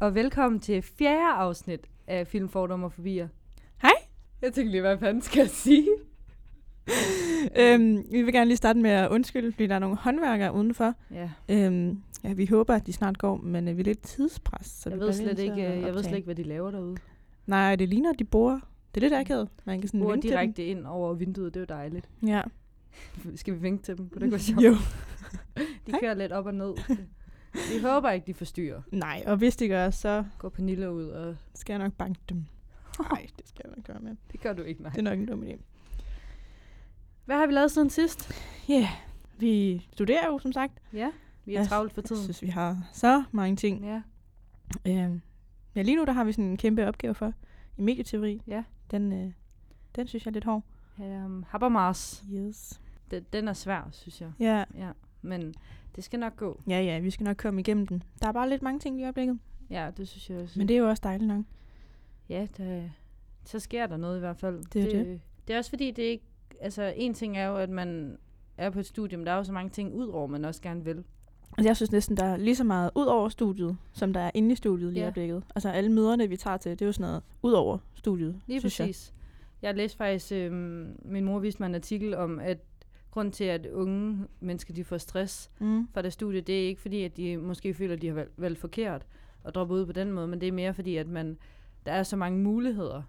og velkommen til fjerde afsnit af Film Fordom og Forbier. Hej. Jeg tænkte lige, hvad fanden skal jeg sige? øhm, vi vil gerne lige starte med at undskylde, fordi der er nogle håndværkere udenfor. Ja, Øhm, ja, vi håber, at de snart går, men øh, vi er lidt tidspres. Så jeg vi ved, slet ikke, at øh, jeg ved slet ikke, hvad de laver derude. Nej, det ligner, at de bor. Det er lidt akavet. Man kan sådan Bor direkte ind over vinduet, det er jo dejligt. Ja. Skal vi vinke til dem? Kunne det ikke være sjovt? Jo. De kører lidt op og ned. Vi håber ikke, de forstyrrer. Nej, og hvis de gør, så Går Pernille ud, og skal jeg nok banke dem. Nej, det skal jeg nok gøre med. det gør du ikke, nej. Det er nok en dum idé. Hvad har vi lavet siden sidst? Ja, yeah. vi studerer jo, som sagt. Ja, vi er Jeg travlt for Jeg tiden. synes, vi har så mange ting. Ja, Øhm, ja, lige nu der har vi sådan en kæmpe opgave for i medieteori. Ja. Den, øh, den synes jeg er lidt hård. um, Habermas. Yes. Den, den er svær, synes jeg. Ja, Ja, men det skal nok gå. ja, ja, vi skal nok komme igennem den. Der er bare lidt mange ting i øjeblikket. Ja, det synes jeg også. Men det er jo også dejligt nok. Ja, der, så sker der noget i hvert fald. Det er det. Det er også fordi, det er ikke... Altså, en ting er jo, at man er på et studium. Der er jo så mange ting ud over, man også gerne vil. Altså, jeg synes næsten, der er lige så meget ud over studiet, som der er inde i studiet lige i Ja. øjeblikket. Altså alle møderne, vi tager til, det er jo sådan noget ud over studiet, Lige præcis. Jeg. jeg læste faktisk... Øhm, min mor viste mig en artikel om, at grund til, at unge mennesker de får stress. Mm. fra det studie, det er ikke fordi, at de måske føler, at de har valgt, valgt forkert og droppe ud på den måde, men det er mere fordi, at man, der er så mange muligheder,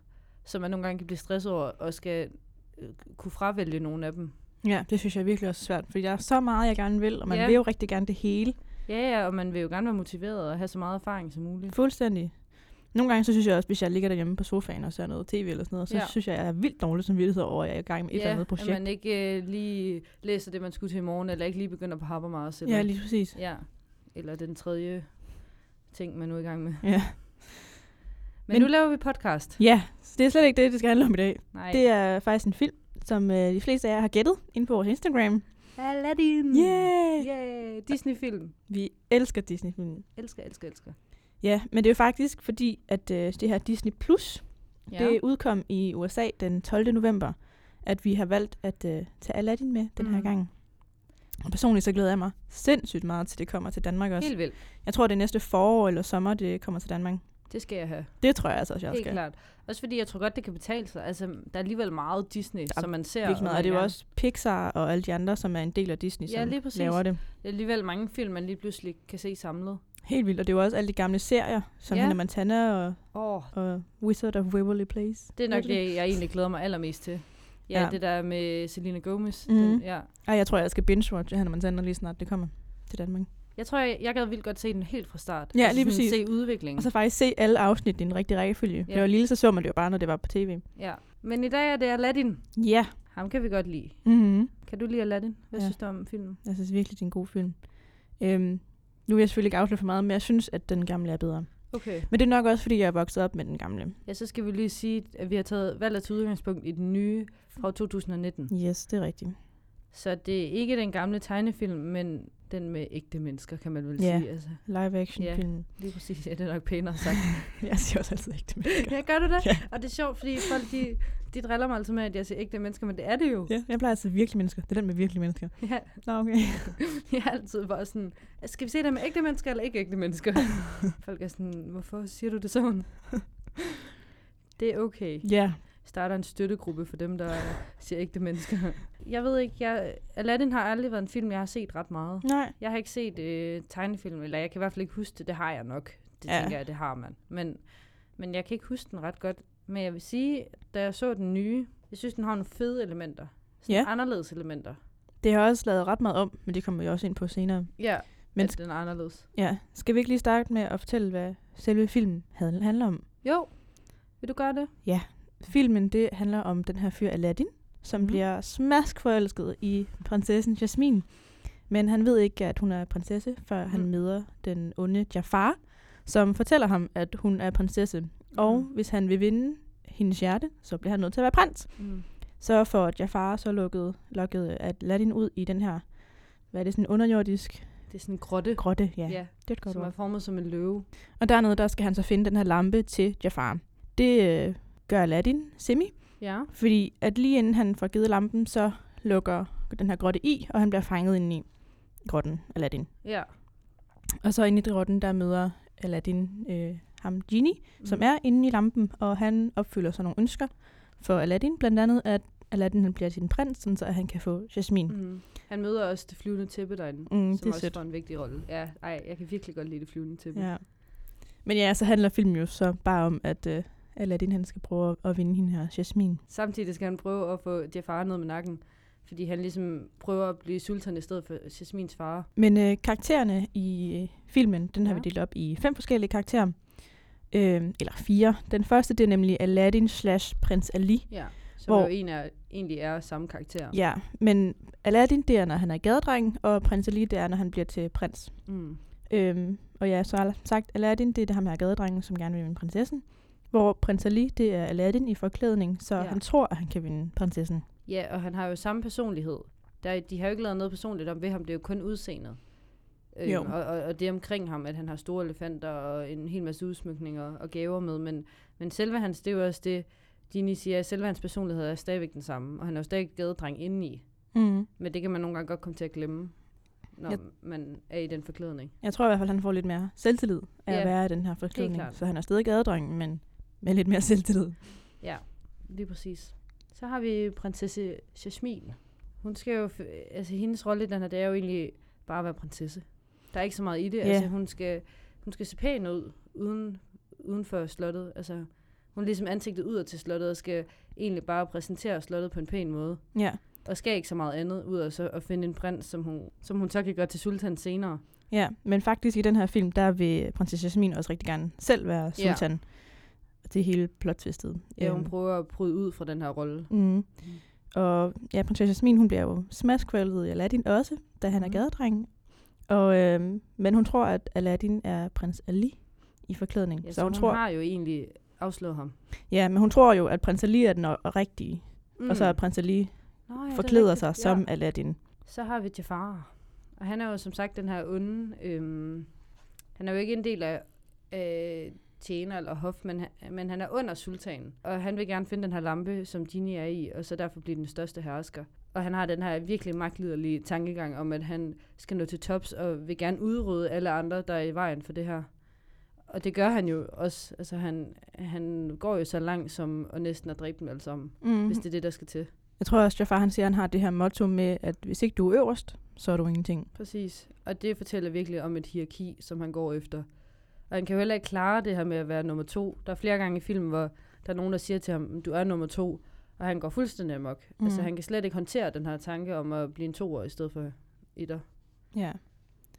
så man nogle gange kan blive stresset over og skal øh, kunne fravælge nogle af dem. Ja, det synes jeg virkelig også er svært, fordi der er så meget, jeg gerne vil, og man ja. vil jo rigtig gerne det hele. Ja, ja, og man vil jo gerne være motiveret og have så meget erfaring som muligt. Fuldstændig. Nogle gange, så synes jeg også, hvis jeg ligger derhjemme på sofaen og ser noget tv eller sådan noget, så Ja. ja. synes jeg, jeg er vildt dårlig som vidtighed over, at jeg er i gang med et eller andet at projekt. man ikke øh, lige læser det, man skulle til i morgen, eller ikke lige begynder på Habermas. Eller, Ja, lige præcis. ja, eller den tredje ting, man nu er i gang med. Ja. Men, Men nu laver vi podcast. ja, så det er slet ikke det, det skal handle om i dag. Nej. Det er faktisk en film, som øh, de fleste af jer har gættet inde på vores Instagram. Aladdin! Yay! Yeah! Disney-film. Vi elsker Disney-film. Elsker, elsker, elsker. Ja, men det er jo faktisk fordi, at øh, det her Disney Plus, Ja. det udkom i USA den 12. november, at vi har valgt at øh, tage Aladdin med den her Mm. gang. Og personligt så glæder jeg mig sindssygt meget til, det kommer til Danmark også. Helt vildt. Jeg tror, det er næste forår eller sommer, det kommer til Danmark. Det skal jeg have. Det tror jeg altså også, jeg Helt skal. klart. Også fordi jeg tror godt, det kan betale sig. Altså, der er alligevel meget Disney, Der er som man ser. Virkelig meget. man Og det er jo også Pixar og alle de andre, som er en del af Disney, Ja, som lige præcis. laver det. Det er alligevel mange film, man lige pludselig kan se samlet. Helt vildt. Og det er jo også alle de gamle serier, som Ja. Hannah Montana og, oh, og Wizard of Waverly Place. det er nok det, jeg egentlig glæder mig allermest til. Ja, ja. Det der med Selena Gomez. Mhm. Den, ja. Ej, jeg tror, jeg skal binge-watch Hannah Montana lige snart det kommer til Danmark. Jeg tror, jeg, jeg gad vildt godt se den helt fra start. Ja, lige sådan præcis. Se udviklingen. Og så faktisk se alle afsnit i en rigtig rækkefølge. Ja. Det var lille, så så man det jo bare, når det var på tv. Ja. Men i dag er det Aladdin. Ja. Ham kan vi godt lide. Mm-hmm. Kan du lide Aladdin? Hvad. Ja. synes du om filmen? Jeg synes virkelig, det er en god film. Øhm, nu vil jeg selvfølgelig ikke afsløre for meget, men jeg synes, at den gamle er bedre. Okay. Men det er nok også, fordi jeg er vokset op med den gamle. Ja, så skal vi lige sige, at vi har taget valgt at tage udgangspunkt i den nye fra 2019. Yes, det er rigtigt. Så det er ikke den gamle tegnefilm, men den med ægte mennesker, kan man vel Ja. sige. Altså, Live action Ja. film. lige præcis, ja, det er nok pænere sagt. jeg siger også altid det mennesker. ja, gør du det? Ja. Og det er sjovt, fordi folk, de, de driller mig altid med, at jeg siger ægte mennesker, men det er det jo. Ja, jeg plejer altid virkelig mennesker. Det er den med virkelig mennesker. Ja, Nå, okay. jeg er altid bare sådan, skal vi se det med ægte mennesker eller ikke ægte mennesker? folk er sådan, hvorfor siger du det sådan? det er okay. Ja. Starter en støttegruppe for dem, der siger ægte mennesker. Jeg ved ikke, jeg, Aladdin har aldrig været en film, jeg har set ret meget. Nej. Jeg har ikke set øh, tegnefilm, eller jeg kan i hvert fald ikke huske det. Det har jeg nok. Det Ja. tænker jeg, det har man. Men, men jeg kan ikke huske den ret godt. Men jeg vil sige, da jeg så den nye, jeg synes, den har nogle fede elementer. Sådan Ja. anderledes elementer. Det har også lavet ret meget om, men det kommer vi også ind på senere. Ja, Men at den er anderledes. Ja, skal vi ikke lige starte med at fortælle, hvad selve filmen handler om? Jo, vil du gøre det? Filmen, det handler om den her fyr Aladdin, som mm. bliver smask forelsket i prinsessen Jasmine. Men han ved ikke, at hun er prinsesse, før mm. han Mhm. møder den onde Jafar, som fortæller ham, at hun er prinsesse. Og Mhm. hvis han vil vinde hendes hjerte, så bliver han nødt til at være prins. Mm. Så får Jafar så lukket, lukket Aladdin ud i den her, hvad er det, sådan underjordisk Det er sådan en grotte. grotte. Ja, Ja, det er et godt som er ord. formet som en løve. Og dernede, der skal han så finde den her lampe til Jafar. Det øh, gør Aladdin, Semi, Ja. fordi at lige inden han får givet lampen, så lukker den her grotte i, og han bliver fanget inde i grotten, Aladdin. Ja. Og så inde i grotten, der møder Aladdin, øh, ham Genie, mm. som er inde i lampen, og han opfylder så nogle ønsker for Aladdin, blandt andet at Aladdin han bliver til en prins, sådan så at han kan få Jasmine. Mm. Han møder også det flyvende tæppe derinde, Mm, som det også får en vigtig rolle. Ja, ej, jeg kan virkelig godt lide det flyvende tæppe. Ja. Men ja, så handler filmen jo så bare om, at øh, Aladdin han skal prøve at, at vinde hende her, Jasmine. Samtidig skal han prøve at få Jafar ned med nakken, fordi han ligesom prøver at blive sultan i stedet for Jasmins far. Men øh, karaktererne i øh, filmen, den har Ja. vi delt op i fem forskellige karakterer. Øh, eller fire. Den første, det er nemlig Aladdin slash prins Ali. Ja. Som Hvor- jo en er, egentlig er samme karakter. Ja, men Aladdin, det er, når han er gadedreng, og prins Ali, det er, når han bliver til prins. Mm. Øhm, og ja, så har jeg sagt, Aladdin, det er det ham her gadedrengen, som gerne vil vinde prinsessen. Hvor prins Ali, det er Aladdin i forklædning, så Ja. han tror, at han kan vinde prinsessen. Ja, og han har jo samme personlighed. Der, de har jo ikke lavet noget personligt om ved ham, det er jo kun udseendet. Øhm, og, og, og det omkring ham, at han har store elefanter og en hel masse udsmykninger og gaver med, men, men selve hans, det er jo også det, Dini siger, at selve hans personlighed er stadigvæk den samme, og han er jo stadig gadedreng indeni. Mm. Men det kan man nogle gange godt komme til at glemme, når Ja. man er i den forklædning. Jeg tror i hvert fald, han får lidt mere selvtillid af Ja, at være i den her forklædning. Så han er stadig gadedrengen, men med lidt mere selvtillid. Ja, lige præcis. Så har vi prinsesse Jasmine. Hun skal jo, altså hendes rolle i den her, det er jo egentlig bare at være prinsesse. Der er ikke så meget i det. Ja. Altså hun skal, hun skal se pæn ud uden, uden for slottet. Altså hun er ligesom ansigtet ud til slottet og skal egentlig bare præsentere slottet på en pæn måde. Ja. Og skal ikke så meget andet ud af så at finde en prins, som hun, som hun så kan gøre til sultan senere. Ja, men faktisk i den her film, der vil prinsesse Jasmine også rigtig gerne selv være Ja. sultan. Og det hele plot-twistet. Ja, hun Øhm, prøver at bryde ud fra den her rolle. Mm. Og ja, prinsesse Jasmine, hun bliver jo smaskforelsket i Aladdin også, da han er Mhm. gadedreng. Og, øhm, men hun tror, at Aladdin er prins Ali i forklædning. Ja, så hun, hun tror, har jo egentlig afslået ham. ja, men hun tror jo, at prins Ali er den rigtige. Mm. Og så er prins Ali Nå, ja, er forklæder sig som Aladdin. Så har vi Jafar. Og han er jo som sagt den her onde... Øhm, han er jo ikke en del af øh, tjener eller hof, men, han- men han er under sultanen. Og han vil gerne finde den her lampe, som Genie er i, og så derfor blive den største hersker. Og han har den her virkelig magtliderlige tankegang om, at han skal nå til tops og vil gerne udrydde alle andre, der er i vejen for det her. Og det gør han jo også. Altså han, han går jo så langt som at næsten at dræbe dem alle sammen, Mm. hvis det er det, der skal til. Jeg tror også, Jafar han siger, at han har det her motto med, at hvis ikke du er øverst, så er du ingenting. Præcis. Og det fortæller virkelig om et hierarki, som han går efter. Og han kan jo heller ikke klare det her med at være nummer to. Der er flere gange i filmen, hvor der er nogen, der siger til ham, du er nummer to. Og han går fuldstændig amok. Mm. Altså han kan slet ikke håndtere den her tanke om at blive en toer i stedet for etter. Ja.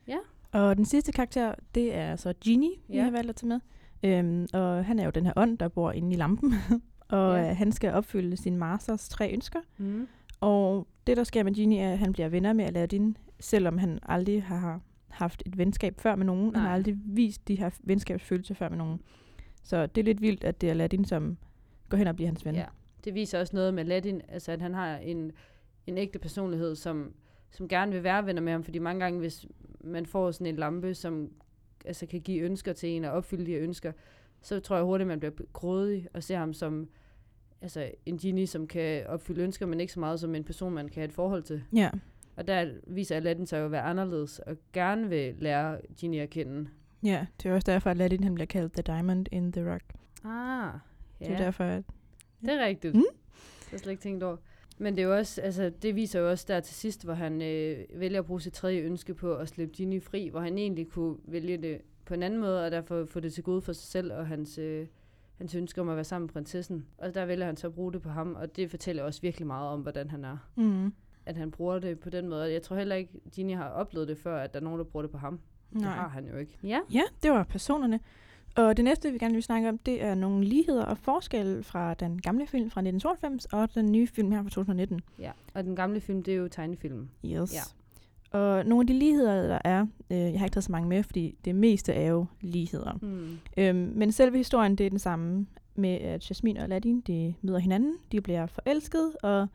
Ja. Og den sidste karakter, det er så Genie, vi Ja. har valgt at tage med. Øhm, og han er jo den her ånd, der bor inde i lampen. og Ja. ja. han skal opfylde sin masters tre ønsker. Mm. Og det, der sker med Genie, er, at han bliver venner med Aladdin, selvom han aldrig har haft et venskab før med nogen. Han har Nej. aldrig vist de her venskabsfølelser før med nogen. Så det er lidt vildt, at det er Aladdin, som går hen og bliver hans ven. Ja. Det viser også noget med Aladdin, altså at han har en, en ægte personlighed, som, som gerne vil være venner med ham, fordi mange gange, hvis man får sådan en lampe, som altså, kan give ønsker til en og opfylde de her ønsker, så tror jeg hurtigt, man bliver grådig og ser ham som altså, en genie, som kan opfylde ønsker, men ikke så meget som en person, man kan have et forhold til. ja. Og der viser Aladdin sig jo at være anderledes, og gerne vil lære Genie at kende. Ja, det er også derfor, at Aladdin han bliver kaldt The Diamond in the Rock. Ah, Ja. Det er derfor, at... Det er rigtigt. Mm. Det har slet ikke tænkt over. Men det, er jo også, altså, det viser jo også der til sidst, hvor han øh, vælger at bruge sit tredje ønske på at slippe Ginny fri, hvor han egentlig kunne vælge det på en anden måde, og derfor få det til gode for sig selv og hans, øh, hans ønske om at være sammen med prinsessen. Og der vælger han så at bruge det på ham, og det fortæller også virkelig meget om, hvordan han er. Mm. At han bruger det på den måde. Jeg tror heller ikke, Ginny har oplevet det før, at der er nogen, der bruger det på ham. Det har han jo ikke. Ja. Ja, det var personerne. Og det næste, vi gerne vil snakke om, det er nogle ligheder og forskelle fra den gamle film fra 1992 og den nye film her fra 2019. ja. Og den gamle film, det er jo tegnefilm. Yes. Ja. Og nogle af de ligheder, der er, øh, jeg har ikke taget så mange med, fordi det meste er jo ligheder. Hmm. Øhm, men selve historien, det er den samme med, at Jasmine og Aladdin, de møder hinanden, de bliver forelsket, og,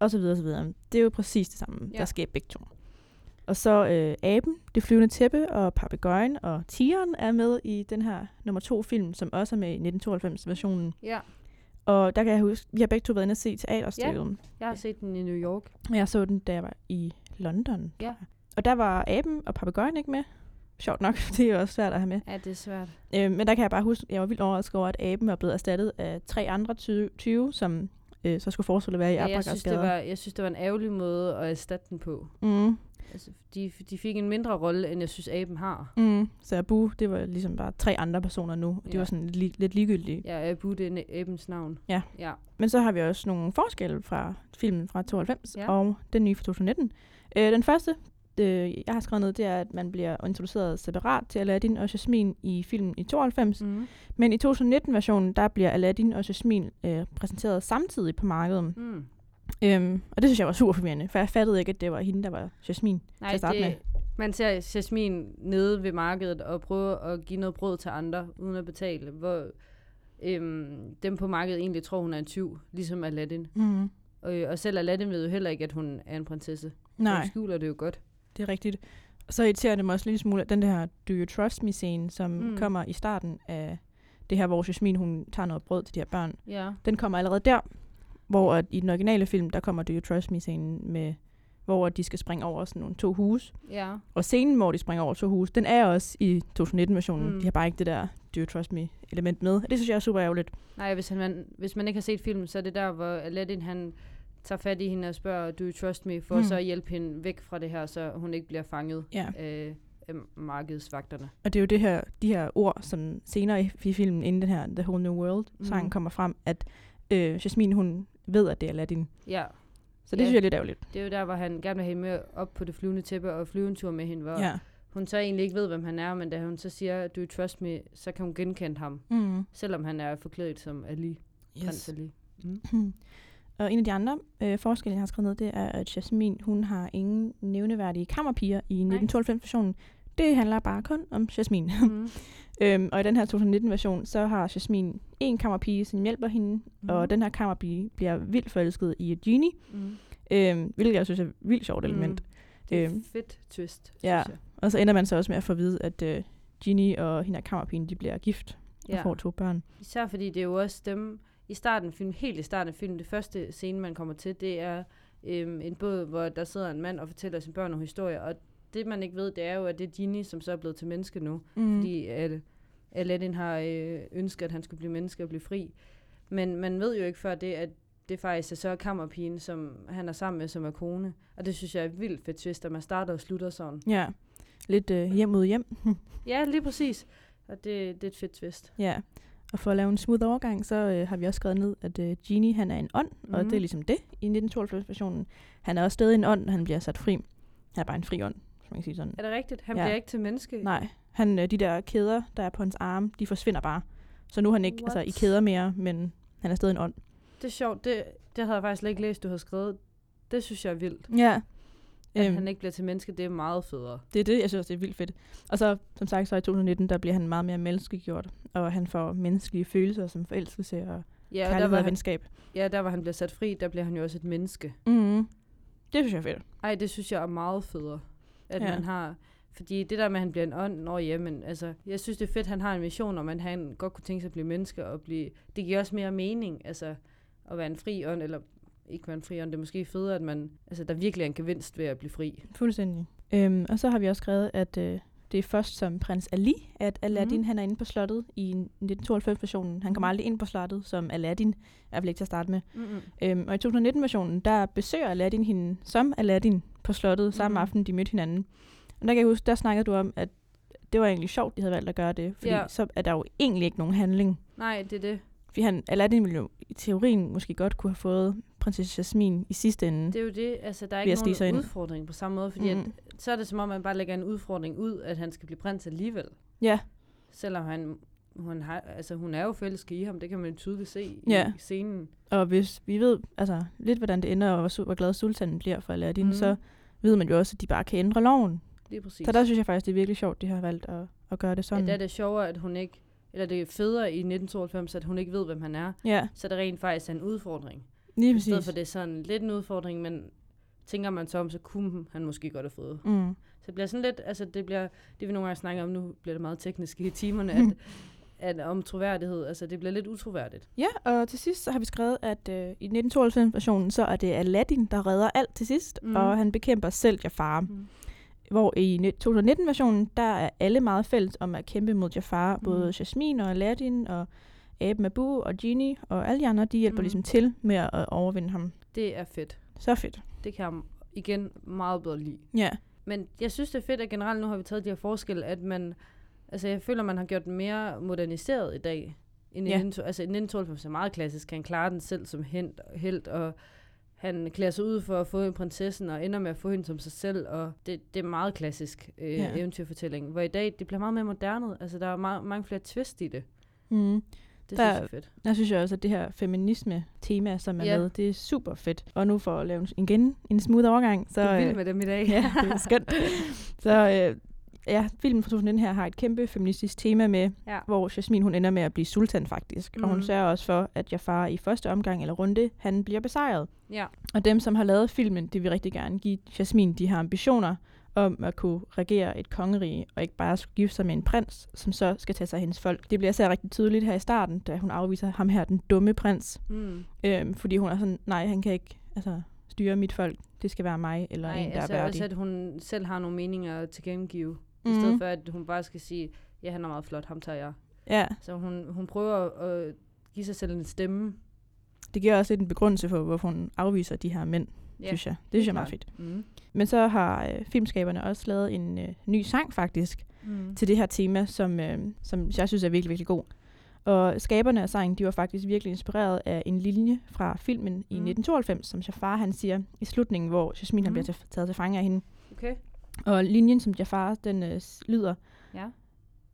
og så videre, og så videre. Det er jo præcis det samme, ja. Ja. der sker begge to. Og så øh, aben, det flyvende tæppe og papegøjen og tigeren er med i den her nummer to film, som også er med i 1992-versionen. Ja, Og der kan jeg huske, vi har begge to været inde og se teaterstykket. jeg har set den i New York. Jeg så den, da jeg var i London. Ja. Og der var aben og papegøjen ikke med. sjovt nok. Det er jo også svært at have med. Ja, det er svært. Øh, men der kan jeg bare huske, jeg var vildt overrasket over, at aben var blevet erstattet af tre andre 20, 20 som øh, så skulle forestille være i Ja, jeg, synes, det var, jeg synes, det var en ærgerlig måde at erstatte den på. Mm, Altså, de, de fik en mindre rolle, end jeg synes, aben har. mm. Så Abu, det var ligesom bare tre andre personer nu. og De Ja. var sådan li- lidt ligegyldige. Ja, Abu, det er abens navn. Ja. Ja. Men så har vi også nogle forskelle fra filmen fra 92 Ja. og den nye fra 2019. Øh, den første, øh, jeg har skrevet ned, det er, at man bliver introduceret separat til Aladdin og Jasmine i filmen i 92. Mm. Men i 2019-versionen, der bliver Aladdin og Jasmine øh, præsenteret samtidig på markedet. Mm. Øhm, og det synes jeg var super forvirrende, for jeg fattede ikke, at det var hende, der var Jasmine til Nej, at starte det, med. man ser Jasmin nede ved markedet og prøver at give noget brød til andre, uden at betale, hvor øhm, dem på markedet egentlig tror, hun er en tyv, ligesom Aladdin. Mm. Og, og selv Aladdin ved jo heller ikke, at hun er en prinsesse. Nej, Hun skjuler det jo godt. Det er rigtigt. Og så irriterer det mig også en lille smule, at den der Do You Trust Me-scene, som Mm. mm. kommer i starten af det her, hvor Jasmine hun tager noget brød til de her børn, Ja. den kommer allerede der, hvor at i den originale film, der kommer Do You Trust Me-scenen med, hvor de skal springe over sådan nogle to huse. Ja. Og scenen, hvor de springer over to huse, den er også i 2019-versionen. Mm. Mm. De har bare ikke det der Do You Trust Me-element med. Og det synes jeg er super ærgerligt. Nej, hvis, han, man, hvis man ikke har set filmen, så er det der, hvor Aladdin han tager fat i hende og spørger, do you trust me, for Mm. mm. så at hjælpe hende væk fra det her, så hun ikke bliver fanget Ja. af, af markedsvagterne. Og det er jo det her, de her ord, som senere i, i filmen, inden den her The Whole New World-sang Mhm. kommer frem, at øh, Jasmine, hun ved, at det er Aladdin. Ja, Så det Ja. synes jeg er lidt ærgerligt. det er jo der, hvor han gerne vil have hende med op på det flyvende tæppe og flyve en tur med hende, hvor Ja. hun så egentlig ikke ved, hvem han er, men da hun så siger, do you trust me, så kan hun genkende ham, Mm. selvom han er forklædt som Ali, yes. prins Ali. Mm. Og en af de andre øh, forskelle, jeg har skrevet ned, det er, at Jasmine, hun har ingen nævneværdige kammerpiger i 1992-versionen. Det handler bare kun om Jasmine. Mm. øhm, og i den her 2019-version, så har Jasmine en kammerpige, som hjælper hende, mm. og den her kammerpige bliver vildt forelsket i genie, Mm. øhm, hvilket jeg synes er et vildt sjovt element. Det er Øhm, fedt twist, ja. synes jeg. Og så ender man så også med at få at vide, at øh, Genie og hende her kammerpigen, de bliver gift og Ja. får to børn. Især fordi det er jo også dem, i starten af filmen, helt i starten af filmen, det første scene, man kommer til, det er øhm, en båd, hvor der sidder en mand og fortæller sine børn nogle historier. Og det, man ikke ved, det er jo, at det er Ginny, som så er blevet til menneske nu. Mm. Fordi at Aladdin har øh, ønsket, at han skulle blive menneske og blive fri. Men man ved jo ikke før det, at det faktisk er så kammerpigen, som han er sammen med, som er kone. Og det synes jeg er vildt fedt twist, at man starter og slutter sådan. Ja, lidt øh, hjem mod hjem. Ja, lige præcis. Og det, det er et fedt twist. ja. Og for at lave en smooth overgang, så øh, har vi også skrevet ned, at øh, Genie, han er en ånd, mm. og Mhm. det er ligesom det i 1992-versionen. Han er også stadig en ånd, når han bliver sat fri. Han er bare en fri ånd, hvis man kan sige sådan. Er det rigtigt? Han Ja. bliver ikke til menneske? Nej, han, øh, de der kæder, der er på hans arme, de forsvinder bare. Så nu er han ikke altså, i kæder mere, men han er stadig en ånd. Det er sjovt. Det, det havde jeg faktisk slet ikke læst, du havde skrevet. Det synes jeg er vildt. Ja. At Øhm, han ikke bliver til menneske, det er meget federe. Det er det, jeg synes, det er vildt fedt. Og så, som sagt, så i 2019, der bliver han meget mere menneskegjort, og han får menneskelige følelser som forelskelse og Ja, og der var, og han, venskab. ja, der hvor han bliver sat fri, der bliver han jo også et menneske. Mm. Det synes jeg er fedt. Ej, det synes jeg er meget federe. At Ja. man har... Fordi det der med, at han bliver en ånd, når ja, men altså, jeg synes, det er fedt, at han har en mission, om at han godt kunne tænke sig at blive menneske, og blive, det giver også mere mening, altså, at være en fri ånd, eller ikke fri ånd, det er måske federe, at man, altså, der virkelig er en gevinst ved at blive fri. Fuldstændig. Øhm, og så har vi også skrevet, at øh, det er først som prins Ali, at Aladdin Mhm. han er inde på slottet i 1992-versionen. Han kommer Mhm. aldrig ind på slottet som Aladdin, i hvert fald ikke til at starte med. Mm-hmm. Øhm, og i 2019-versionen, der besøger Aladdin hende som Aladdin på slottet samme Mhm. aften, de mødte hinanden. Og der kan jeg huske, der snakkede du om, at det var egentlig sjovt, de havde valgt at gøre det, fordi Ja. så er der jo egentlig ikke nogen handling. Nej, det er det. Fordi han, Aladdin ville jo i teorien måske godt kunne have fået prinsesse Jasmine i sidste ende. Det er jo det, altså, der er ikke nogen ind. udfordring på samme måde, fordi mm. At, så er det som om, man bare lægger en udfordring ud, at han skal blive prins alligevel. Ja, Selvom han, hun, har, altså, hun er jo forelsket i ham, det kan man jo tydeligt se Ja. i scenen. og hvis vi ved altså, lidt, hvordan det ender, og hvor, hvor glad sultanen bliver for Aladdin, mm. Mhm. så ved man jo også, at de bare kan ændre loven. Lige præcis. Så der synes jeg faktisk, det er virkelig sjovt, de har valgt at, at gøre det ja, sådan. der er det sjovere, at hun ikke, eller det er federe i 1992, at hun ikke ved, hvem han er. Ja, Så det rent faktisk er en udfordring. Lige I præcis. stedet for det er sådan lidt en udfordring, men tænker man så om, så kunne han måske godt have fået. Mm. Så det bliver sådan lidt, altså det bliver, det vi nogle gange snakker om, nu bliver det meget teknisk i timerne, at, at om troværdighed, altså det bliver lidt utroværdigt. Ja, og til sidst så har vi skrevet, at øh, i 1992-versionen, så er det Aladdin, der redder alt til sidst, mm. og han bekæmper selv Jafar. Mm. hvor i 2019-versionen, der er alle meget fælles om at kæmpe mod Jafar. Mm. Både Jasmine og Aladdin og Abe Mabu og Genie og alle de andre, de hjælper Mm. ligesom til med at overvinde ham. Det er fedt. Så fedt. Det kan jeg igen meget bedre lide. Ja. Men jeg synes, det er fedt, at generelt nu har vi taget de her forskelle, at man... Altså, jeg føler, man har gjort den mere moderniseret i dag. End i Ja. 19, altså, i 1992 er meget klassisk. Han klarer den selv som hent, held, og han klæder sig ud for at få en prinsessen, og ender med at få hende som sig selv, og det, det er meget klassisk øh, Ja. eventyrfortælling. Hvor i dag, det bliver meget mere moderne. Altså, der er meget, mange flere twist i det. Mm. Det Der- synes jeg fedt. Jeg synes jo også, at det her feminisme-tema, som er Ja. med, det er super fedt. Og nu for at lave en- igen en smooth overgang, så... Du er øh, med dem i dag. Ja, det er skønt. så øh, ja, filmen fra 2019 her har et kæmpe feministisk tema med, ja. hvor Jasmine hun ender med at blive sultan faktisk. Mm. Og hun Mhm. sørger også for, at Jafar i første omgang eller runde, han bliver besejret. ja. Og dem, som har lavet filmen, det vil rigtig gerne give Jasmine, de har ambitioner om at kunne regere et kongerige, og ikke bare skulle gifte sig med en prins, som så skal tage sig af hendes folk. Det bliver så rigtig tydeligt her i starten, da hun afviser ham her, den dumme prins. Mm. Øhm, fordi hun er sådan, nej, han kan ikke altså, styre mit folk. Det skal være mig, eller Nej, en, der altså er værdig. også, at hun selv har nogle meninger at tilkendegive. Mm. I Mhm. stedet for, at hun bare skal sige, ja, han er meget flot, ham tager jeg. Ja, Så hun, hun prøver at give sig selv en stemme. det giver også lidt en begrundelse for, hvorfor hun afviser de her mænd, Ja, synes jeg. Det synes jeg er meget fedt. Mm. Men så har øh, filmskaberne også lavet en øh, ny sang faktisk, Mm. til det her tema, som, øh, som jeg synes er virkelig, virkelig god. Og skaberne af sangen, de var faktisk virkelig inspireret af en linje fra filmen i Mm. 1992, som Jafar han siger i slutningen, hvor Jasmine han Mm. bliver til, taget til fange af hende. Okay. Og linjen, som Jafar, den øh, lyder, Ja.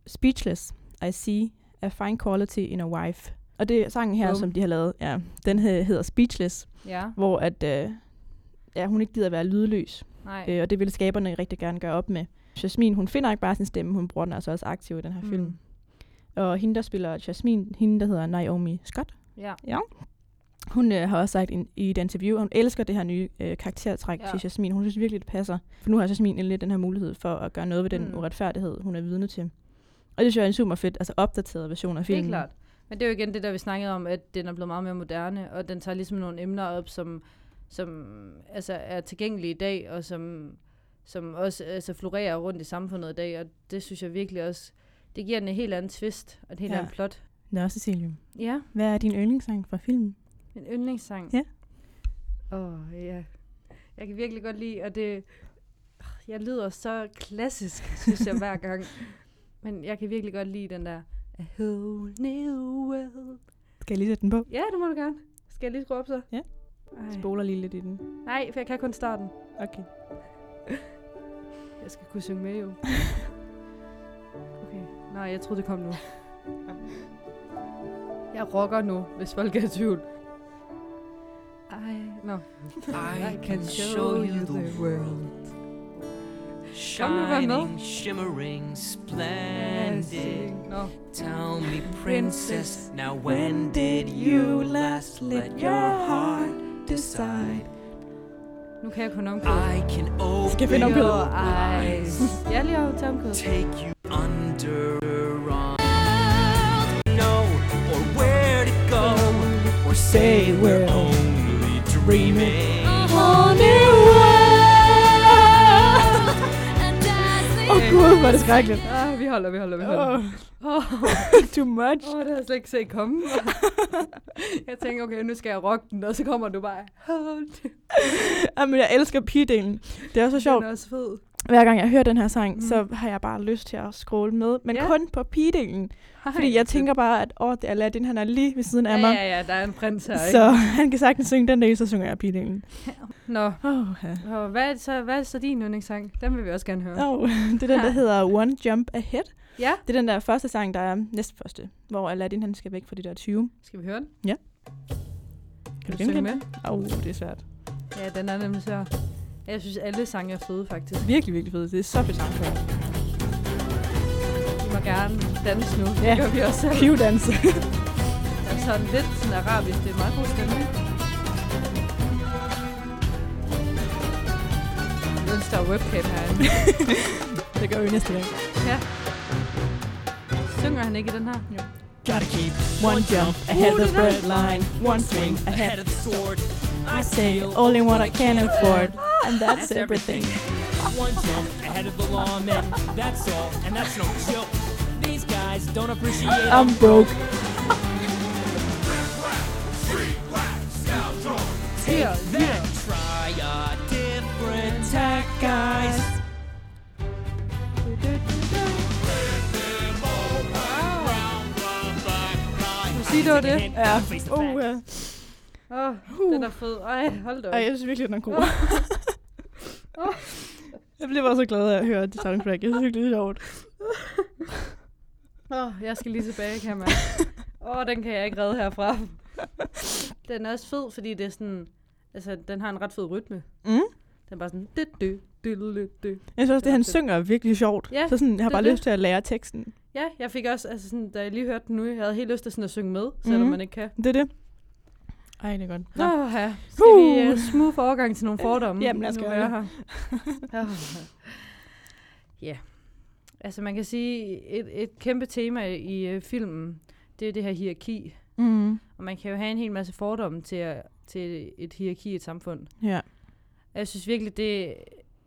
Speechless, I see a fine quality in a wife. Og det sangen her, Boom. som de har lavet, ja, den he- hedder Speechless, Ja. hvor at, øh, ja, hun ikke gider være lydløs. Nej. Øh, og det vil skaberne rigtig gerne gøre op med. Jasmine, hun finder ikke bare sin stemme, hun bruger den altså også aktiv i den her Mm. film. Og hende, der spiller Jasmine, hende, der hedder Naomi Scott, ja. hun øh, har også sagt in, i et interview, at hun elsker det her nye øh, karaktertræk Ja. ja. til Jasmine. Hun synes virkelig, det passer. For nu har Jasmine endelig den her mulighed for at gøre noget ved den Mm. uretfærdighed, hun er vidne til. Og det synes jeg er en super fedt, altså opdateret version af Det filmen. er klart. Men det er jo igen det, der vi snakkede om, at den er blevet meget mere moderne, og den tager ligesom nogle emner op, som, som altså er tilgængelige i dag, og som, som også altså, florerer rundt i samfundet i dag, og det synes jeg virkelig også, det giver den en helt anden twist, og et helt Ja. andet plot. Nå, Cecilie. Ja, Hvad er din yndlingssang fra filmen? en yndlingssang. Ja. Åh, oh, ja. Jeg kan virkelig godt lide, og det... Jeg lyder så klassisk, synes jeg, hver gang. Men jeg kan virkelig godt lide den der... A whole new world. Skal jeg lige sætte den på? Ja, det må du gerne. Skal jeg lige skrue op så? Ja. Ej. Spoler lige lidt i den. Nej, for jeg kan kun starten. Okay. Jeg skal kunne synge med jo. Okay. Nej, jeg troede, det kom nu. Jeg rocker nu, hvis folk er i tvivl. Ej, nå. I can show you the world. Shining, shimmering, splendid. Nå. Tell me, princess, now when did you last let your heart decide? Nu kan jeg kun omkøde. I can open Skal finde omkvædet? Your eyes. Jeg lige over til omkødet. take you under on know or where to go or say we're only dreaming. Gud, hvor er det skrækkeligt. Ah, vi holder, vi holder, vi holder. Åh, Åh, too much. oh, det havde jeg slet ikke set komme. jeg tænker, okay, nu skal jeg rocke den, og så kommer du bare. Hold. Jamen, jeg elsker pigedelen. Det er så sjovt. Den er også fed. Hver gang jeg hører den her sang, Mm. så har jeg bare lyst til at scrolle med. Men Ja. ja. kun på pigedelen. Fordi jeg tænker bare, at åh, det er Aladdin, han er lige ved siden af ja, mig. ja, ja, der er en prins her, ikke? Så han kan sagtens synge den del, så synger jeg pigedelen. Nå, Oh, ja. og hvad er, så, hvad er så din yndlingssang? Den vil vi også gerne høre. Oh, det er den, der hedder One Jump Ahead. Ja, Det er den der første sang, der er næstførste, hvor Aladdin han skal væk fra de der 20. skal vi høre den? Ja. Kan du genkende synge med? Åh, oh, det er svært. Ja, den er nemlig svær. Jeg synes, alle sange er fede, faktisk. Virkelig, virkelig fedt. Det er så fedt sang. Vi må gerne danse nu. Ja. Det gør vi også selv. Q-danse. Det er sådan lidt sådan arabisk. Det er meget god stemning. Jeg ønsker, der er webcam herinde. det gør vi næste gang. ja. Synger han ikke i den her? Jo. Gotta keep One jump ahead of the bread line, one swing ahead. of the sword. I say only what I can afford, and that's everything. One jump ahead of the lawmen, that's all, and that's no joke. These guys don't appreciate I'm broke. Her, Then try a different tack, guys. Sig det var det. Ja. Face the Uh, facts. ja. Åh, den er fed. Ej, hold da op. Ej, jeg synes virkelig, den er god. jeg bliver bare så glad af at høre det soundtrack. Jeg synes det er sjovt. Åh, jeg skal lige tilbage, kan man. Åh, den kan jeg ikke redde herfra. Den er også fed, fordi det er sådan... Altså, den har en ret fed rytme. Mm. Den er bare sådan... Det, det, det, det. Jeg synes også, det han synger er virkelig sjovt. Ja, så sådan, jeg har bare det. lyst til at lære teksten. Ja, jeg fik også, altså sådan, da jeg lige hørte den nu, jeg havde helt lyst til sådan at synge med, selvom Mhm. man ikke kan. Det er det. Ej, det er godt. Nå, oh, ja. Skal Uh. vi uh, smooth overgang til nogle fordomme? Jamen, lad os gøre det. her. Ja. Altså, man kan sige, et, et kæmpe tema i uh, filmen, det er det her hierarki. Mm. Og man kan jo have en hel masse fordomme til, at, til et hierarki i et samfund. Ja. Og jeg synes virkelig, det,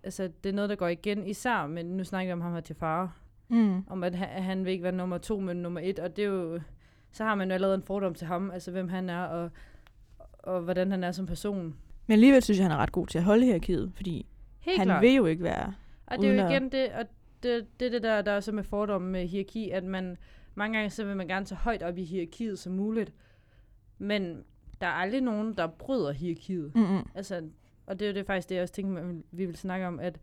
altså, det er noget, der går igen, især, men nu snakker vi om ham her til far, Mm. om at han, han vil ikke være nummer to, men nummer et, og det er jo, så har man jo allerede en fordom til ham, altså hvem han er, og, og hvordan han er som person. Men alligevel synes jeg, han er ret god til at holde hierarkiet, fordi Helt han klart. vil jo ikke være... Og det er jo igen det, og det, det, det der, der er så med fordomme med hierarki, at man mange gange så vil man gerne så højt op i hierarkiet som muligt, men der er aldrig nogen, der bryder hierarkiet. Mm-mm. Altså, og det er jo det faktisk det, jeg også tænker, vi vil snakke om, at,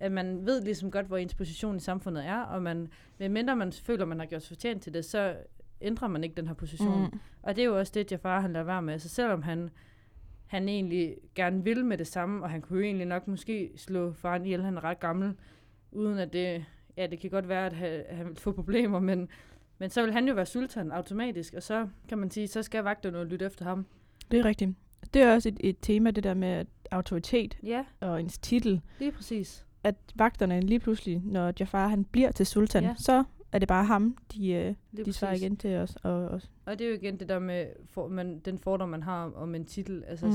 at man ved ligesom godt, hvor ens position i samfundet er, og man, medmindre man føler, man har gjort sig fortjent til det, så ændrer man ikke den her position. Mm. Og det er jo også det, Jafar han lader være med. Altså selvom han, han egentlig gerne vil med det samme, og han kunne jo egentlig nok måske slå faren ihjel, han er ret gammel, uden at det, ja, det kan godt være, at han, han vil få problemer, men, men så vil han jo være sultan automatisk, og så kan man sige, så skal vagterne lytte efter ham. Det er rigtigt. Det er også et, et tema, det der med autoritet Ja, og ens titel. lige præcis. At vagterne lige pludselig, når Jafar han bliver til sultan, ja. så er det bare ham, de, øh, de svarer igen til os. Og, og, Og det er jo igen det der med for, man, den fordom, man har om, en titel. Altså, mm.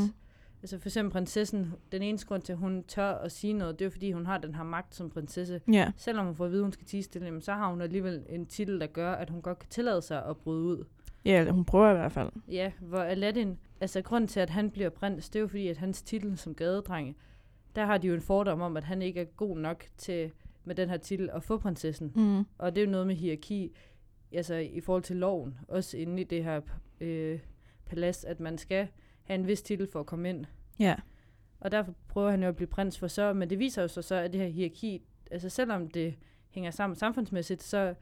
Altså for eksempel prinsessen, den eneste grund til, at hun tør at sige noget, det er jo fordi, hun har den her magt som prinsesse. ja. Selvom hun får at vide, at hun skal tige stille, jamen, så har hun alligevel en titel, der gør, at hun godt kan tillade sig at bryde ud. ja, hun prøver i hvert fald. Ja, hvor Aladdin, altså grunden til, at han bliver prins, det er jo fordi, at hans titel som gadedreng, der har de jo en fordom om, at han ikke er god nok til med den her titel at få prinsessen. Mm. Og det er jo noget med hierarki, altså i forhold til loven, også inde i det her øh, palads, at man skal have en vis titel for at komme ind. Ja. Og derfor prøver han jo at blive prins for så, men det viser jo så, så at det her hierarki, altså selvom det hænger sammen samfundsmæssigt, så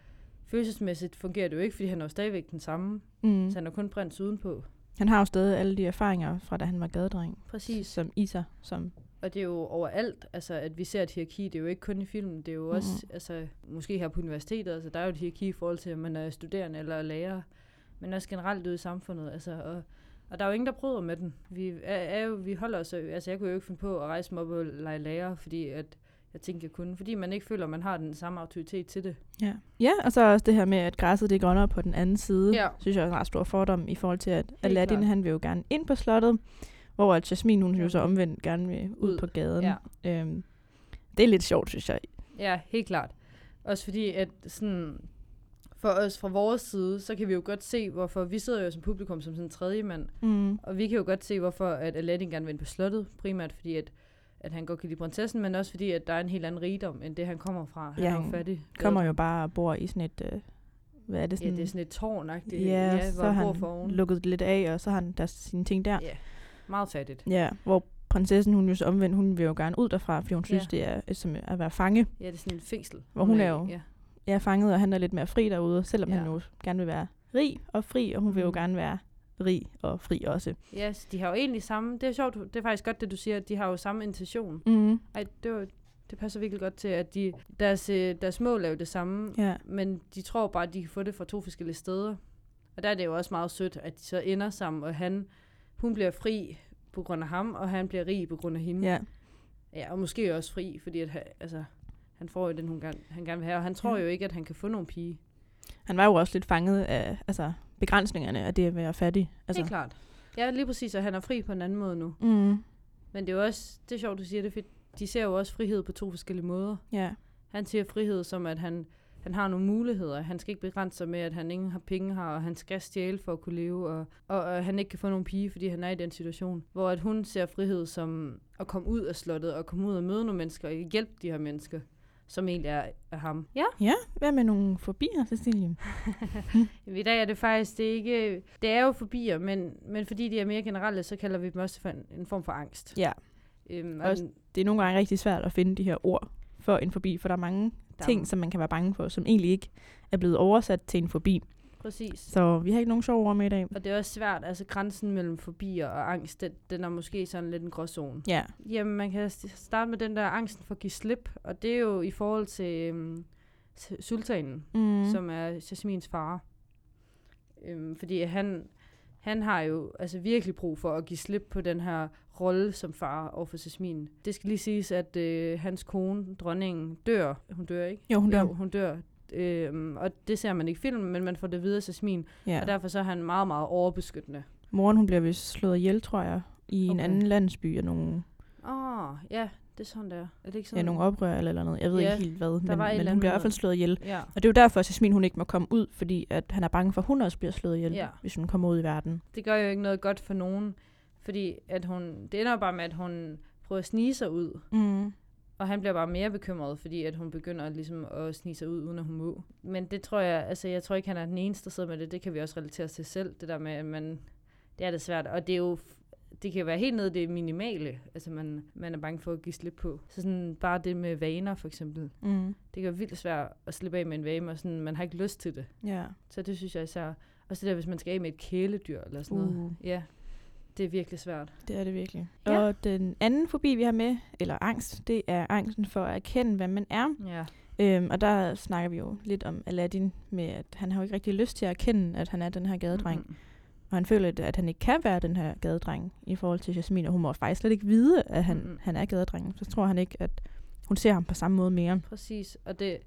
følelsesmæssigt fungerer det jo ikke, fordi han er jo stadigvæk den samme. Mm. Så han er kun prins udenpå. Han har jo stadig alle de erfaringer fra, da han var gadedreng. Præcis. Som Isa, som... Og det er jo overalt, altså at vi ser et hierarki, det er jo ikke kun i filmen, det er jo også, altså måske her på universitetet, altså der er jo et hierarki i forhold til, om man er studerende eller lærer, men også generelt ude i samfundet, altså og, og der er jo ingen, der bryder med den. Vi, er, er jo, vi holder os, altså jeg kunne jo ikke finde på at rejse mig op og lege lærer, fordi at jeg tænkte, jeg kunne, fordi man ikke føler, at man har den samme autoritet til det. Ja. ja, og så også det her med, at græsset det er grønnere på den anden side. Ja. Synes jeg er en ret stor fordom i forhold til, at Aladdin klart. han vil jo gerne ind på slottet, hvor at Jasmine hun jo så omvendt gerne vil ud, Ud. på gaden. Ja. Øhm, det er lidt sjovt, synes jeg. Ja, helt klart. Også fordi, at sådan, for os fra vores side, så kan vi jo godt se, hvorfor vi sidder jo som publikum som sådan en tredje mand, Mm. Og vi kan jo godt se, hvorfor at Aladdin gerne vil ind på slottet. Primært fordi, at, at han godt kan lide prinsessen, men også fordi, at der er en helt anden rigdom, end det han kommer fra. Han Ja, er jo fattig. Kommer jo bare og bor i sådan et... Øh, hvad er det Ja, sådan? det er sådan et tårn ja, ja, ja, så har han lukket lidt af, og så har han der sine ting der. Ja, meget fattigt. Ja, hvor prinsessen, hun jo så omvendt, hun vil jo gerne ud derfra, fordi hun synes, Ja. det er øh, som at være fange. Ja, det er sådan et fængsel. Hvor hun er er jo- Ja. Er fanget, og han er lidt mere fri derude, selvom Ja. han jo gerne vil være rig og fri, og hun vil jo Mhm. gerne være rig og fri også. ja, så de har jo egentlig samme... Det er sjovt, det er faktisk godt, det du siger, at de har jo samme intention. Mm. Ej, det, var, det passer virkelig godt til, at de, deres, øh, deres mål er jo det samme, Ja. men de tror bare, at de kan få det fra to forskellige steder. Og der er det jo også meget sødt, at de så ender sammen, og han, hun bliver fri på grund af ham, og han bliver rig på grund af hende. ja. ja og måske også fri, fordi at, altså, han får jo den, hun gerne, han gerne vil have, og han tror Ja. jo ikke, at han kan få nogen pige. Han var jo også lidt fanget af altså, begrænsningerne af det at være fattig. Altså. Altså. Det er klart. Ja, lige præcis, og han er fri på en anden måde nu. Mm. Men det er jo også, det er sjovt, du siger det, for de ser jo også frihed på to forskellige måder. Ja. Han ser frihed som, at han, han har nogle muligheder. Han skal ikke begrænse sig med, at han ingen har penge har, og han skal stjæle for at kunne leve, og, og, og han ikke kan få nogen pige, fordi han er i den situation. Hvor at hun ser frihed som at komme ud af slottet, og komme ud og møde nogle mennesker, og hjælpe de her mennesker, som egentlig er, er ham. Ja, Ja, hvad med nogle fobier, Cecilie? i dag er det faktisk, det er ikke, det er jo fobier, men, men fordi de er mere generelle, så kalder vi dem også for en, en form for angst. Ja, Øhm, Også- den- det er nogle gange rigtig svært at finde de her ord for en fobi, for der er mange der er- ting, som man kan være bange for, som egentlig ikke er blevet oversat til en fobi. Præcis. Så vi har ikke nogen sjove ord med i dag. Og det er også svært, altså grænsen mellem fobier og angst, den, den er måske sådan lidt en gråzone. Ja, Jamen, man kan st- starte med den der angsten for at give slip, og det er jo i forhold til øhm, sultanen, mm. som er Jasmins far. Øhm, fordi han, han har jo altså virkelig brug for at give slip på den her rolle som far over for Jasmin. Det skal lige siges, at øh, hans kone, dronningen, dør. Hun dør ikke? Jo, hun dør. Jo, hun dør. Øhm, og det ser man ikke i filmen, men man får det videre af Jasmin. ja. Og derfor så er han meget, meget overbeskyttende. Moren, hun bliver vist slået ihjel, tror jeg, i en Okay. anden landsby af nogle, Åh, oh, ja, det er sådan der. Er det ikke ja, sådan? nogle oprør eller eller andet. Jeg ved Ja, ikke helt hvad, men, men hun bliver i hvert fald slået ihjel. Ja. Og det er jo derfor, at Jasmin hun ikke må komme ud, fordi at han er bange for, at hun også bliver slået ihjel, Ja. hvis hun kommer ud i verden. Det gør jo ikke noget godt for nogen, fordi at hun, det ender bare med, at hun prøver at snige sig ud. Mm. Og han bliver bare mere bekymret, fordi at hun begynder ligesom at snige sig ud, uden at hun må. Men det tror jeg, altså jeg tror ikke, han er den eneste, der sidder med det. Det kan vi også relatere til selv, det der med, at man, det er det svært. Og det er jo, det kan være helt nede i det minimale, altså man, man er bange for at give slip på. Så sådan bare det med vaner for eksempel. Mm. Det kan være vildt svært at slippe af med en vane, og sådan, man har ikke lyst til det. Ja. Så det synes jeg især. Også det der, hvis man skal af med et kæledyr eller sådan noget. Uh. Ja, det er virkelig svært. Det er det virkelig. Ja. Og den anden fobi, vi har med, eller angst, det er angsten for at erkende, hvad man er. Ja. Øhm, og der snakker vi jo lidt om Aladdin, med at han har jo ikke rigtig lyst til at erkende, at han er den her gadedreng. Mm-mm. Og han føler, at- at han ikke kan være den her gadedreng i forhold til Jasmin, og hun må faktisk slet ikke vide, at han, Mm-mm. han er gadedreng. Så tror han ikke, at hun ser ham på samme måde mere. Præcis, og det,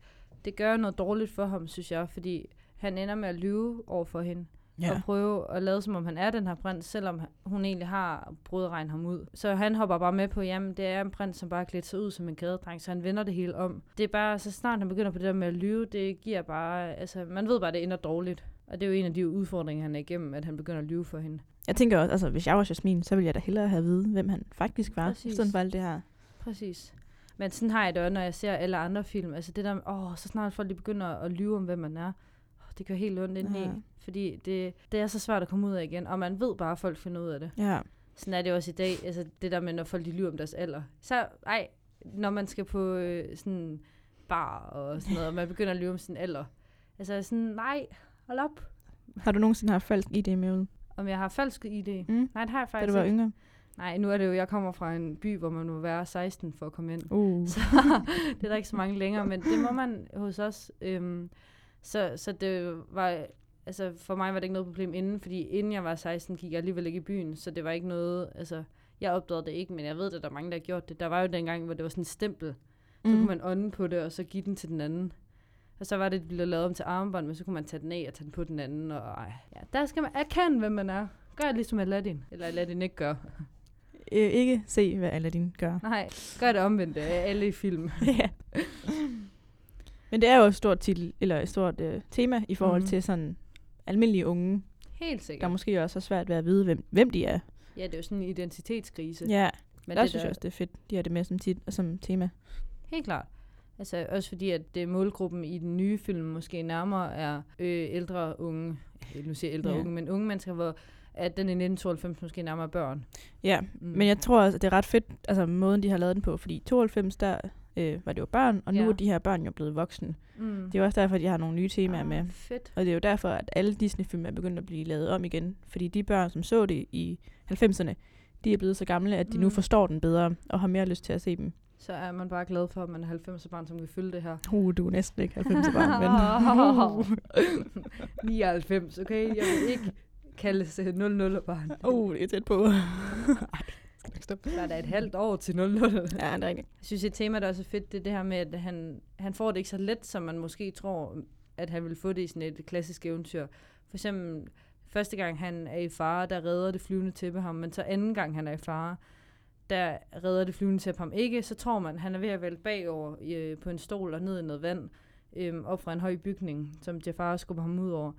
det gør noget dårligt for ham, synes jeg, fordi han ender med at lyve over for hende. Ja. Og prøve at lade som om han er den her prins, selvom hun egentlig har brødregnet ham ud. Så han hopper bare med på, jamen det er en prins, som bare klædt sig ud som en gadedreng, så han vender det hele om. Det er bare, så snart han begynder på det der med at lyve, det giver bare, altså man ved bare, at det ender dårligt. Og det er jo en af de udfordringer, han er igennem, at han begynder at lyve for hende. Jeg tænker også, altså hvis jeg var Jasmin, så ville jeg da hellere have at vide, hvem han faktisk var, Præcis. i stedet for alt det her. Præcis. Men sådan har jeg det også, når jeg ser alle andre film. Altså det der, åh, så snart folk de begynder at lyve om, hvem man er. Det gør helt ondt indeni. Ja. Fordi det, det er så svært at komme ud af igen. Og man ved bare, at folk finder ud af det. Ja. Sådan er det også i dag. Altså det der med, når folk de lyver om deres alder. Så, ej, når man skal på øh, sådan bar og sådan noget, og man begynder at lyve om sin alder. Altså sådan, nej, hold op. Har du nogensinde haft falsk ID med ud? Om jeg har falsk ID? Mm. Nej, det har jeg Da faktisk du var ikke. yngre? Nej, nu er det jo, jeg kommer fra en by, hvor man må være 16 for at komme ind. Uh. Så det er der ikke så mange længere, men det må man hos os. Øhm, så, så det var, altså for mig var det ikke noget problem inden, fordi inden jeg var 16, gik jeg alligevel ikke i byen, så det var ikke noget, altså jeg opdagede det ikke, men jeg ved, at der er mange, der har gjort det. Der var jo dengang, hvor det var sådan et stempel, så Mm. kunne man ånde på det, og så give den til den anden. Og så var det, det blev lavet om til armbånd, men så kunne man tage den af og tage den på den anden, og ej, ja, der skal man erkende, hvem man er. Gør ligesom Aladdin, eller Aladdin ikke gør. Øh, ikke se, hvad Aladdin gør. Nej, gør det omvendt af alle i film. ja. Men det er jo et stort titel, eller et stort øh, tema i forhold mm. til sådan almindelige unge, Helt der sikkert. måske også har svært ved at vide, hvem, hvem de er. Ja, det er jo sådan en identitetskrise. Ja, Men der det synes jeg også, det er fedt, de har det med som, tit, som tema. Helt klart. Altså også fordi, at det målgruppen i den nye film måske nærmere er øh, ældre unge, nu siger ældre Ja. unge, men unge mennesker, hvor at den i 1992 måske nærmere er børn. Ja, Mm. men jeg tror også, at det er ret fedt, altså måden, de har lavet den på, fordi i 92, der øh, var det jo børn, og nu Ja. er de her børn jo blelet voksne. Mm. Det er jo også derfor, at de har nogle nye temaer ah, med. Fedt. Og det er jo derfor, at alle Disney-film er begyndt at blive lavet om igen. Fordi de børn, som så det i 90'erne, de er blevet så gamle, at de nu Mm. forstår den bedre, og har mere lyst til at se dem. Så er man bare glad for, at man er 90 barn, som kan følge det her. Uh, du er næsten ikke 90 barn, men... 99, okay? Jeg vil ikke kalde sig 00 barn. uh, det er tæt på. Stoppe? Der er da et halvt år til 00. Ja, det er rigtigt. Jeg synes, et tema, der også er fedt, det er det her med, at han, han får det ikke så let, som man måske tror, at han vil få det i sådan et klassisk eventyr. For eksempel, første gang han er i fare, der redder det flyvende tæppe ham, men så anden gang han er i fare, der redder det flyvende tæppe ham ikke. Så tror man, han er ved at vælte bagover øh, på en stol og ned i noget vand, øh, op fra en høj bygning, som Jafar skubber ham ud over.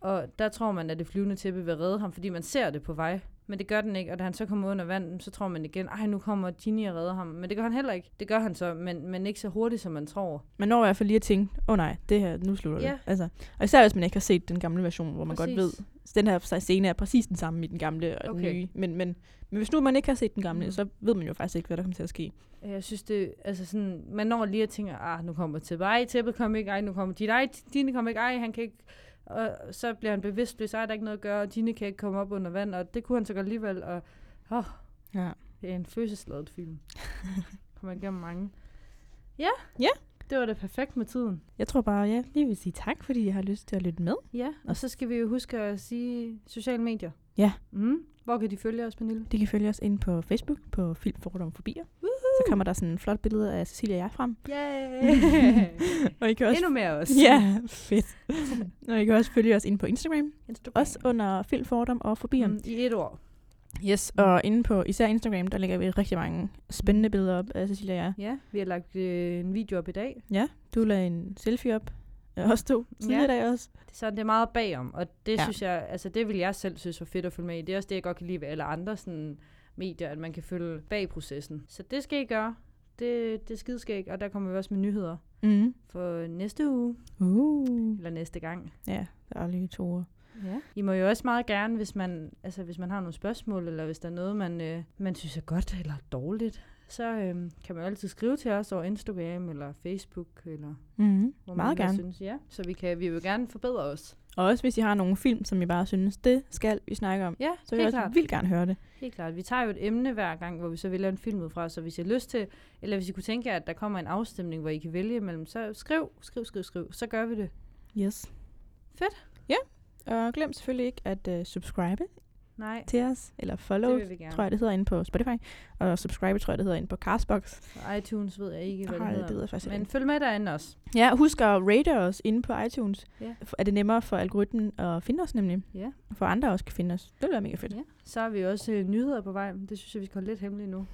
Og der tror man, at det flyvende tæppe vil redde ham, fordi man ser det på vej. Men det gør den ikke, og da han så kommer under vand, så tror man igen, ej, nu kommer Ginny og redder ham. Men det gør han heller ikke. Det gør han så, men, men ikke så hurtigt, som man tror. Man når i hvert fald lige at tænke, åh oh, nej, det her, nu slutter Ja. det. Altså, og især hvis man ikke har set den gamle version, hvor man Præcis. godt ved, at den her scene er præcis den samme i den gamle og Okay. den nye. Men, men, men hvis nu man ikke har set den gamle, Mm. så ved man jo faktisk ikke, hvad der kommer til at ske. Jeg synes, det altså sådan, man når lige at tænke, ah, nu kommer ej, tæppet kommer ikke, ej, nu kommer Ginny, ej, Ginny kommer ikke, ej, han kan ikke, og så bliver han bevidstløs, der er ikke noget at gøre, og Ginny kan ikke komme op under vand, og det kunne han så godt alligevel, og åh, Ja. det er en følelsesladet film. kommer igennem mange. Ja, Ja. det var da perfekt med tiden. Jeg tror bare, ja, lige vil sige tak, fordi jeg har lyst til at lytte med. Ja, og så skal vi jo huske at sige sociale medier. Ja. Mm. Hvor kan de følge os, Pernille? De kan følge os ind på Facebook på Film Fordom Forbier. Så kommer der sådan en flot billede af Cecilia og jeg frem. Yay! Og I kan også... Endnu mere os. Ja, fedt. og I kan også følge os ind på Instagram. Instagram. Også under Film Fordom og Forbier. Mm, I et ord. Yes, og inde på især Instagram, der lægger vi rigtig mange spændende billeder op af Cecilia og jeg. Ja, vi har lagt øh, en video op i dag. Ja, du lagde en selfie op. Jeg også to tidligere Ja. ja. dag også. Det, så det er meget bagom, og det ja. synes jeg, altså det vil jeg selv synes var fedt at følge med i. Det er også det, jeg godt kan lide ved alle andre sådan, medier, at man kan følge bag processen. Så det skal I gøre. Det, det er skideskægt, og der kommer vi også med nyheder Mm. for næste uge, Uh. eller næste gang. Ja, der er lige to uger. Ja. I må jo også meget gerne, hvis man, altså hvis man har nogle spørgsmål, eller hvis der er noget, man, øh, man synes er godt eller dårligt, så øh, kan man altid skrive til os over Instagram eller Facebook, eller Mm. hvor Meget man gerne. Synes, ja. Så vi, kan, vi vil gerne forbedre os. Og også hvis I har nogle film, som I bare synes, det skal vi snakke om, Ja, så vil jeg helt også vildt gerne høre det. Helt klart. Vi tager jo et emne hver gang, hvor vi så vælger en film ud fra, så hvis I har lyst til, eller hvis I kunne tænke jer, at der kommer en afstemning, hvor I kan vælge imellem, så skriv, skriv, skriv, skriv, så gør vi det. Yes. Fedt. Ja, og glem selvfølgelig ikke at uh, subscribe Nej, til os, eller follow, tror jeg det hedder inde på Spotify, og subscribe tror jeg det hedder inde på Castbox. Og iTunes ved jeg ikke, hvad Nej, det hedder. det ved jeg faktisk Men ikke. følg med derinde også. Ja, husk at rate os inde på iTunes. Ja. Er det nemmere for algoritmen at finde os nemlig? Ja. For andre også kan finde os. Det vil være mega fedt. ja. Så har vi også øh, nyheder på vej. Det synes jeg, vi skal holde lidt hemmeligt nu.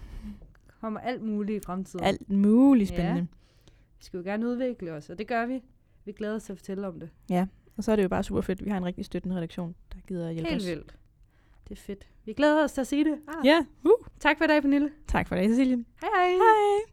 kommer alt muligt i fremtiden. Alt muligt Ja. spændende. Vi skal jo gerne udvikle os, og det gør vi. Vi glæder os til at fortælle om det. Og så er det jo bare super fedt. Vi har en rigtig støttende redaktion, der gider at hjælpe Helt os. vildt. Det er fedt. Vi glæder os til at sige det. Ah. Ja, uh. Tak for i dag, Pernille. tak for det, Cecilie. Hej hej. Hej.